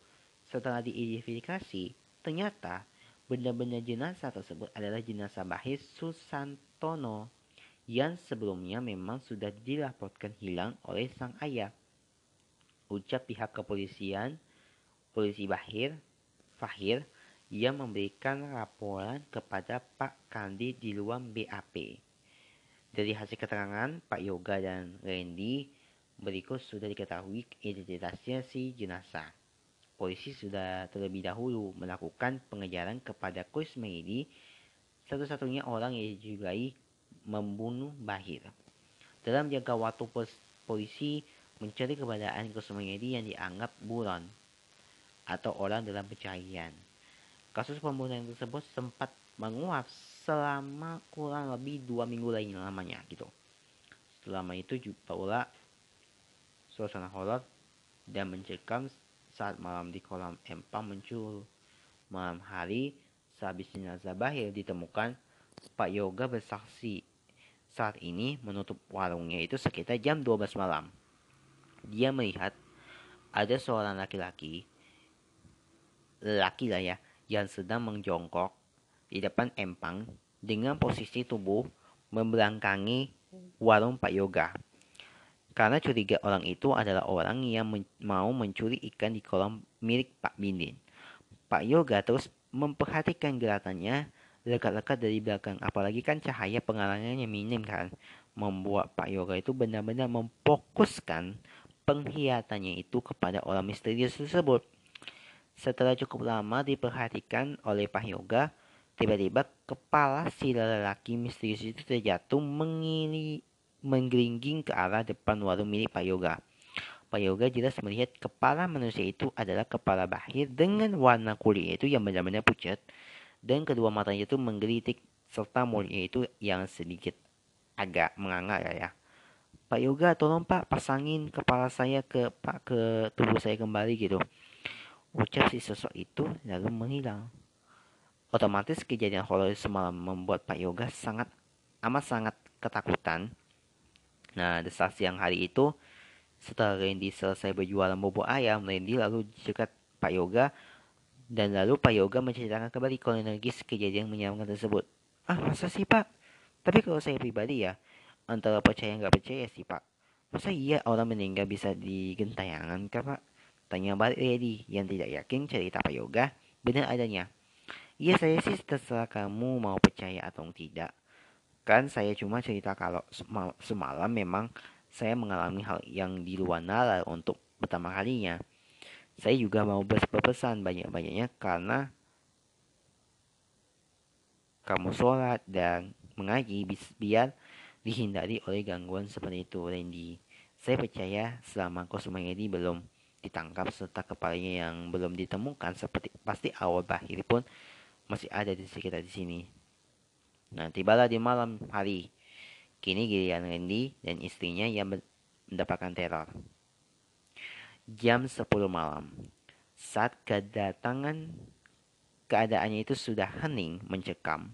Setelah diidentifikasi, ternyata benda-benda jenazah tersebut adalah jenazah Bahis Susantono yang sebelumnya memang sudah dilaporkan hilang oleh sang ayah. Ucap pihak kepolisian, polisi Bahir, Fahir, yang memberikan laporan kepada Pak Kandi di luar BAP. Dari hasil keterangan Pak Yoga dan Randy, Berikut sudah diketahui identitasnya si jenazah. Polisi sudah terlebih dahulu melakukan pengejaran kepada Kusmeidi, satu-satunya orang yang dijugai membunuh Bahir. Dalam jangka waktu polisi mencari keberadaan Kusmeidi yang dianggap buron atau orang dalam pencarian. Kasus pembunuhan tersebut sempat menguap selama kurang lebih dua minggu lain lamanya gitu. Selama itu juga pula suasana horor dan mencekam saat malam di kolam empang muncul. Malam hari, sehabis jenazah Bahir ditemukan, Pak Yoga bersaksi saat ini menutup warungnya itu sekitar jam 12 malam. Dia melihat ada seorang laki-laki, lelaki lah ya, yang sedang menjongkok di depan empang dengan posisi tubuh membelakangi warung Pak Yoga. Karena curiga orang itu adalah orang yang men mau mencuri ikan di kolam milik Pak Bindin. Pak Yoga terus memperhatikan gerakannya dekat-dekat dari belakang. Apalagi kan cahaya pengalangannya minim kan. Membuat Pak Yoga itu benar-benar memfokuskan penghiatannya itu kepada orang misterius tersebut. Setelah cukup lama diperhatikan oleh Pak Yoga, tiba-tiba kepala si lelaki misterius itu terjatuh mengiri, ke arah depan warung milik Pak Yoga. Pak Yoga jelas melihat kepala manusia itu adalah kepala bahir dengan warna kulitnya itu yang benar-benar pucat dan kedua matanya itu menggelitik serta mulutnya itu yang sedikit agak menganga ya, ya. Pak Yoga tolong Pak pasangin kepala saya ke Pak ke tubuh saya kembali gitu. Ucap si sosok itu lalu menghilang. Otomatis kejadian horor semalam membuat Pak Yoga sangat amat sangat ketakutan Nah, desas siang hari itu, setelah Randy selesai berjualan bubuk ayam, Randy lalu dekat Pak Yoga, dan lalu Pak Yoga menceritakan kembali kronologis kejadian menyeramkan tersebut. Ah, masa sih Pak? Tapi kalau saya pribadi ya, antara percaya nggak percaya sih Pak. Masa iya orang meninggal bisa digentayangan kah Pak? Tanya balik Randy yang tidak yakin cerita Pak Yoga benar adanya. Iya saya sih terserah kamu mau percaya atau tidak. Kan saya cuma cerita kalau semalam memang saya mengalami hal yang di luar nalar untuk pertama kalinya. Saya juga mau berpesan banyak-banyaknya karena kamu sholat dan mengaji biar dihindari oleh gangguan seperti itu, Randy. Saya percaya selama Kosumayedi belum ditangkap serta kepalanya yang belum ditemukan seperti pasti awal bahir pun masih ada di sekitar di sini. Nah, tibalah di malam hari. Kini giliran Randy dan istrinya yang mendapatkan teror. Jam 10 malam. Saat kedatangan keadaannya itu sudah hening mencekam.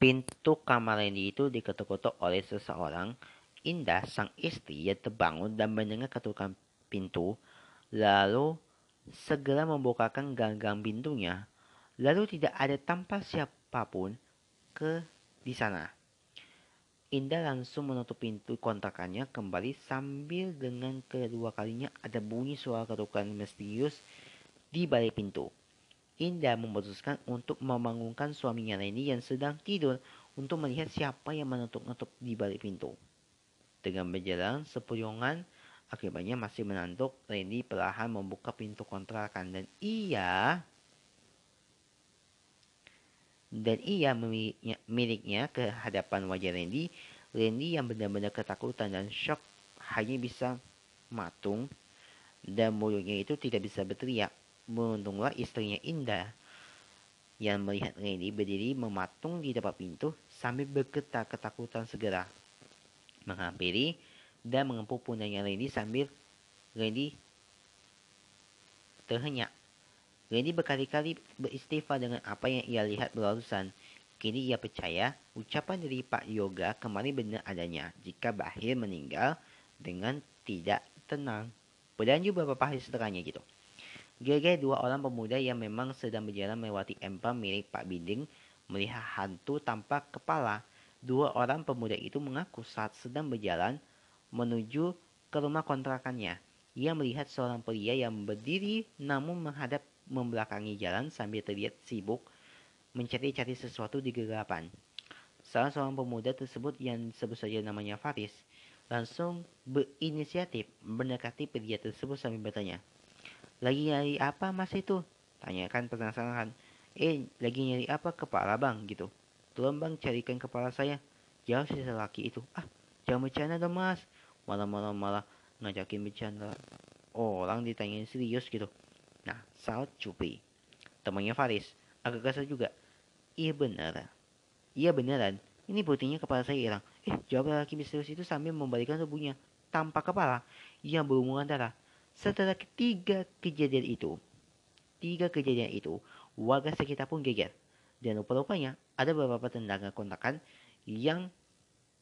Pintu kamar Randy itu diketuk-ketuk oleh seseorang. Indah sang istri yang terbangun dan mendengar ketukan pintu. Lalu segera membukakan ganggang pintunya. Lalu tidak ada tanpa siapa pun ke di sana. Indah langsung menutup pintu kontrakannya kembali sambil dengan kedua kalinya ada bunyi suara ketukan misterius di balik pintu. Indah memutuskan untuk membangunkan suaminya Randy yang sedang tidur untuk melihat siapa yang menutup-nutup di balik pintu. Dengan berjalan sepuyungan, akibatnya masih menantuk, Randy perlahan membuka pintu kontrakan dan ia dan ia miliknya, miliknya ke hadapan wajah Randy. Randy yang benar-benar ketakutan dan shock hanya bisa matung dan mulutnya itu tidak bisa berteriak. Beruntunglah istrinya Indah yang melihat Randy berdiri mematung di depan pintu sambil bergetar ketakutan segera menghampiri dan mengepuk pundaknya Randy sambil Randy terhenyak Randy berkali-kali beristighfar dengan apa yang ia lihat berlalusan. Kini ia percaya ucapan dari Pak Yoga kembali benar adanya jika Bahir meninggal dengan tidak tenang. Berlanjut beberapa hari setelahnya gitu. Gegai dua orang pemuda yang memang sedang berjalan melewati empang milik Pak Binding melihat hantu tanpa kepala. Dua orang pemuda itu mengaku saat sedang berjalan menuju ke rumah kontrakannya. Ia melihat seorang pria yang berdiri namun menghadap membelakangi jalan sambil terlihat sibuk mencari-cari sesuatu di kegelapan. Salah seorang pemuda tersebut yang sebut saja namanya Faris langsung berinisiatif mendekati pria tersebut sambil bertanya, Lagi nyari apa mas itu? Tanyakan penasaran. Eh, lagi nyari apa kepala bang gitu. Tolong bang carikan kepala saya. Jauh si lelaki itu. Ah, jangan bercanda dong mas. Malam-malam malah ngajakin bercanda. Orang ditanyain serius gitu. Nah, Sao Cupi, temannya Faris, agak kasar juga. Iya benar. Iya beneran. Ini buktinya kepala saya hilang. Eh, jawab laki misterius itu sambil membalikkan tubuhnya tanpa kepala yang berhubungan darah. Setelah ketiga kejadian itu, tiga kejadian itu, warga sekitar pun geger. Dan rupa-rupanya ada beberapa tendangan kontakan yang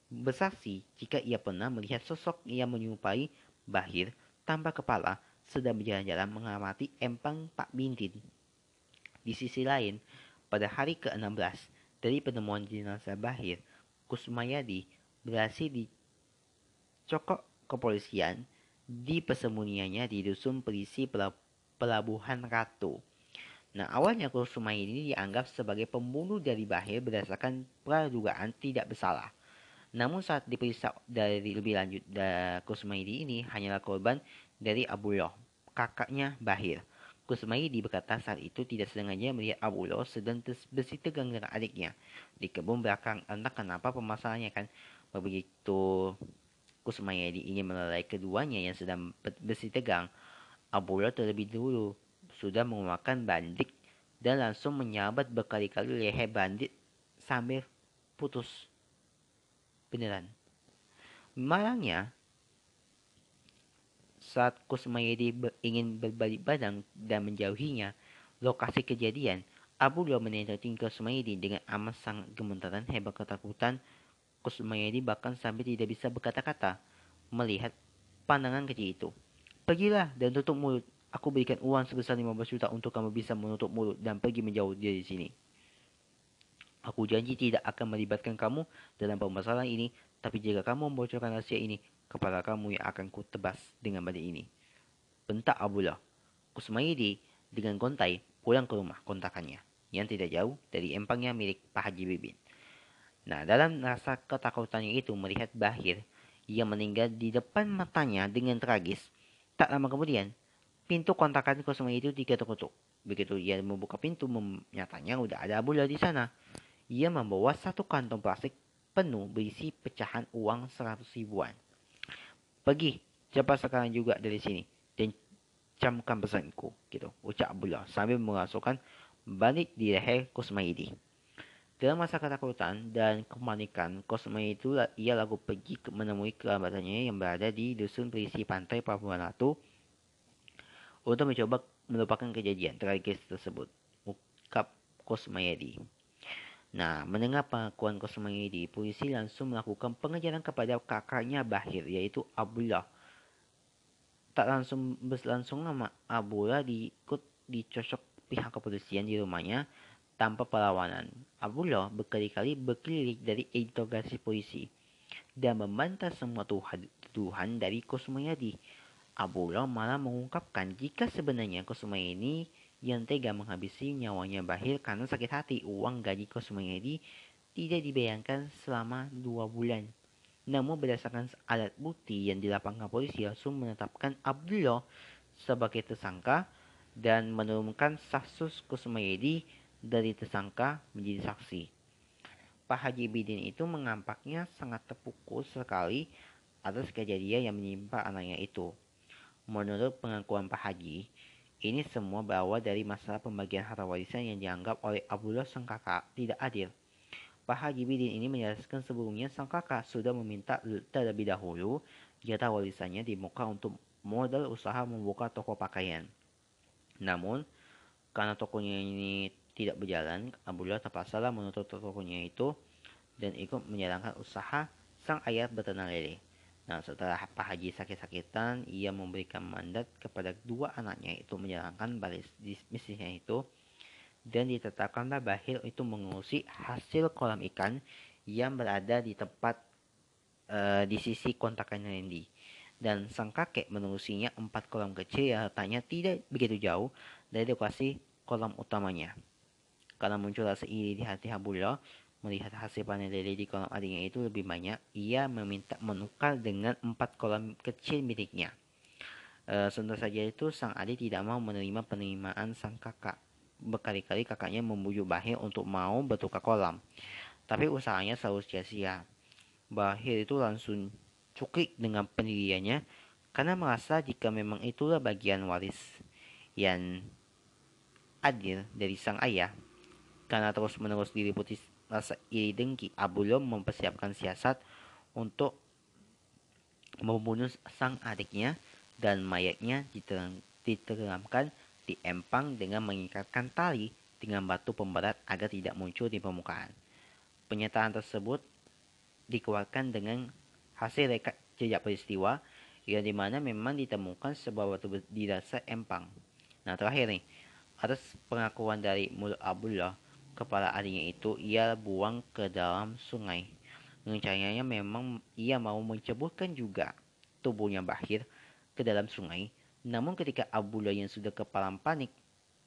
bersaksi jika ia pernah melihat sosok yang menyerupai Bahir tanpa kepala sedang berjalan-jalan mengamati empang Pak Bintin. Di sisi lain, pada hari ke-16 dari penemuan jenazah Bahir, Kusmayadi berhasil dicokok kepolisian di persembunyiannya di dusun perisi Pelabuhan Ratu. Nah, awalnya Kusmayadi ini dianggap sebagai pembunuh dari Bahir berdasarkan pradugaan tidak bersalah. Namun saat diperiksa dari lebih lanjut, Kusmayadi ini hanyalah korban dari Abullah, kakaknya Bahir. Kusmaidi berkata saat itu tidak sengaja melihat Abullah sedang bersih tegang dengan adiknya. Di kebun belakang, entah kenapa permasalahannya kan. Begitu Kusmaidi ingin melalai keduanya yang sedang bersih tegang, Abullah terlebih dulu sudah memakan bandik dan langsung menyabat berkali-kali leher bandit sambil putus. Beneran. Malangnya, saat Kusmayedi ingin berbalik badan dan menjauhinya lokasi kejadian, Abu Dua menentukan Kusmayedi dengan amat sangat gemetaran hebat ketakutan. Kusmayedi bahkan sampai tidak bisa berkata-kata melihat pandangan kecil itu. Pergilah dan tutup mulut. Aku berikan uang sebesar 15 juta untuk kamu bisa menutup mulut dan pergi menjauh dari sini. Aku janji tidak akan melibatkan kamu dalam permasalahan ini, tapi jika kamu membocorkan rahasia ini, kepala kamu yang akan ku tebas dengan balik ini. Bentak Abdullah. Kusmaidi dengan gontai pulang ke rumah kontakannya yang tidak jauh dari empangnya milik Pak Haji Bibin. Nah, dalam rasa ketakutannya itu melihat Bahir yang meninggal di depan matanya dengan tragis, tak lama kemudian, pintu kontakan kosong itu diketuk-ketuk. Begitu ia membuka pintu, nyatanya udah ada Abdullah di sana. Ia membawa satu kantong plastik penuh berisi pecahan uang seratus ribuan. Pergi cepat sekarang juga dari sini dan camkan pesanku gitu ucap Abdullah sambil mengasukkan balik di leher Kusmaidi. Dalam masa ketakutan dan kemanikan, Kosmaidi itu ia lalu pergi menemui kerabatannya yang berada di dusun berisi pantai Papua Ratu untuk mencoba melupakan kejadian tragis tersebut. Ukap Kosmayadi. Nah, mendengar pengakuan Kosmayedi, polisi langsung melakukan pengejaran kepada kakaknya Bahir, yaitu Abdullah. Tak langsung berlangsung lama, Abdullah diikut dicocok pihak kepolisian di rumahnya tanpa perlawanan. Abdullah berkali-kali berkeliling dari interogasi polisi. dan membantah semua tuduhan dari Kusmayadi. Abdullah malah mengungkapkan jika sebenarnya Kusmayadi yang tega menghabisi nyawanya Bahir karena sakit hati uang gaji Kusmayadi tidak dibayangkan selama dua bulan. Namun berdasarkan alat bukti yang dilapangkan polisi langsung menetapkan Abdullah sebagai tersangka dan menurunkan status Kusmayedi dari tersangka menjadi saksi. Pak Haji Bidin itu mengampaknya sangat terpukul sekali atas kejadian yang menimpa anaknya itu. Menurut pengakuan Pak Haji, ini semua berawal dari masalah pembagian harta warisan yang dianggap oleh Abdullah sang kakak tidak adil. Pak Haji Bidin ini menjelaskan sebelumnya sang kakak sudah meminta terlebih dahulu jatah warisannya di muka untuk modal usaha membuka toko pakaian. Namun, karena tokonya ini tidak berjalan, Abdullah terpaksa menutup tokonya itu dan ikut menjalankan usaha sang ayah beternak lele. Nah, setelah Pak Haji sakit-sakitan, ia memberikan mandat kepada dua anaknya itu menjalankan baris bisnisnya itu dan ditetapkanlah Bahir itu mengurusi hasil kolam ikan yang berada di tempat uh, di sisi kontakan Randy. Dan sang kakek mengurusinya empat kolam kecil yang letaknya tidak begitu jauh dari lokasi kolam utamanya. Karena muncul rasa iri di hati Habullah, melihat hasil panen lele di kolam adiknya itu lebih banyak, ia meminta menukar dengan empat kolam kecil miliknya. E, saja itu sang adik tidak mau menerima penerimaan sang kakak berkali-kali kakaknya membujuk Bahir untuk mau bertukar kolam. Tapi usahanya selalu sia-sia. Bahir itu langsung cukik dengan pendiriannya karena merasa jika memang itulah bagian waris yang adil dari sang ayah. Karena terus-menerus diliputi rasa iri dengki, Abulom mempersiapkan siasat untuk membunuh sang adiknya dan mayatnya diteramkan di empang dengan mengikatkan tali dengan batu pemberat agar tidak muncul di permukaan. Penyataan tersebut dikeluarkan dengan hasil rekat jejak peristiwa yang di mana memang ditemukan sebuah batu di dasar empang. Nah terakhir nih, atas pengakuan dari mulut Abdullah, kepala adiknya itu ia buang ke dalam sungai. Rencananya memang ia mau menceburkan juga tubuhnya Bahir ke dalam sungai namun ketika Abdullah yang sudah kepalang panik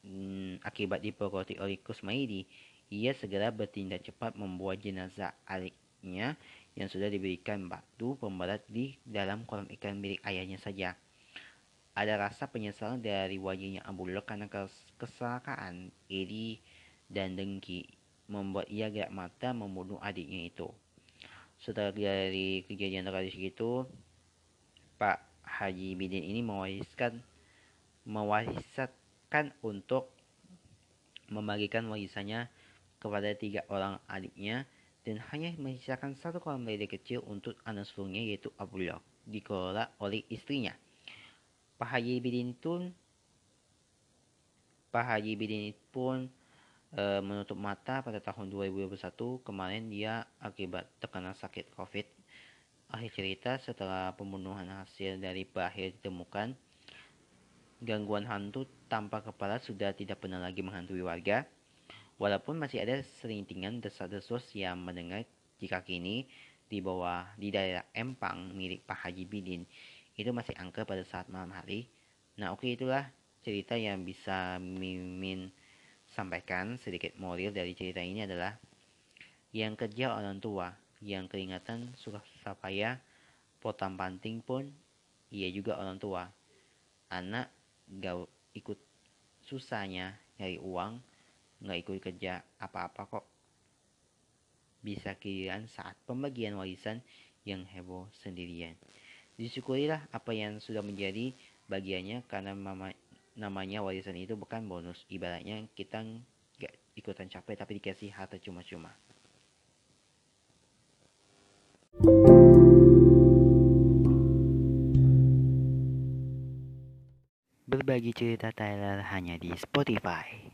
hmm, akibat diperkoti oleh Kusmaidi, ia segera bertindak cepat membuat jenazah adiknya yang sudah diberikan batu pemberat di dalam kolam ikan milik ayahnya saja. Ada rasa penyesalan dari wajahnya Abdullah karena kesalahan, iri, dan dengki membuat ia gerak mata membunuh adiknya itu. Setelah dari kejadian tragis itu, Pak Haji Bidin ini mewariskan mewariskan untuk membagikan warisannya kepada tiga orang adiknya dan hanya menyisakan satu kolam lele kecil untuk anak sulungnya yaitu Abdullah dikelola oleh istrinya. Pak Haji Bidin pun Pak Haji Bidin pun e, menutup mata pada tahun 2021 kemarin dia akibat terkena sakit COVID Akhir cerita setelah pembunuhan hasil dari Bahir ditemukan, gangguan hantu tanpa kepala sudah tidak pernah lagi menghantui warga. Walaupun masih ada serintingan desas-desus yang mendengar jika kini di bawah di daerah Empang milik Pak Haji Bidin itu masih angker pada saat malam hari. Nah oke okay, itulah cerita yang bisa Mimin sampaikan sedikit moral dari cerita ini adalah yang kerja orang tua yang keringatan susah payah potong panting pun ia juga orang tua. Anak gak ikut susahnya nyari uang nggak ikut kerja apa-apa kok. Bisa kirian saat pembagian warisan yang heboh sendirian. Disyukurilah apa yang sudah menjadi bagiannya karena mama, namanya warisan itu bukan bonus ibaratnya kita nggak ikutan capek tapi dikasih harta cuma-cuma Berbagi cerita Tyler hanya di Spotify.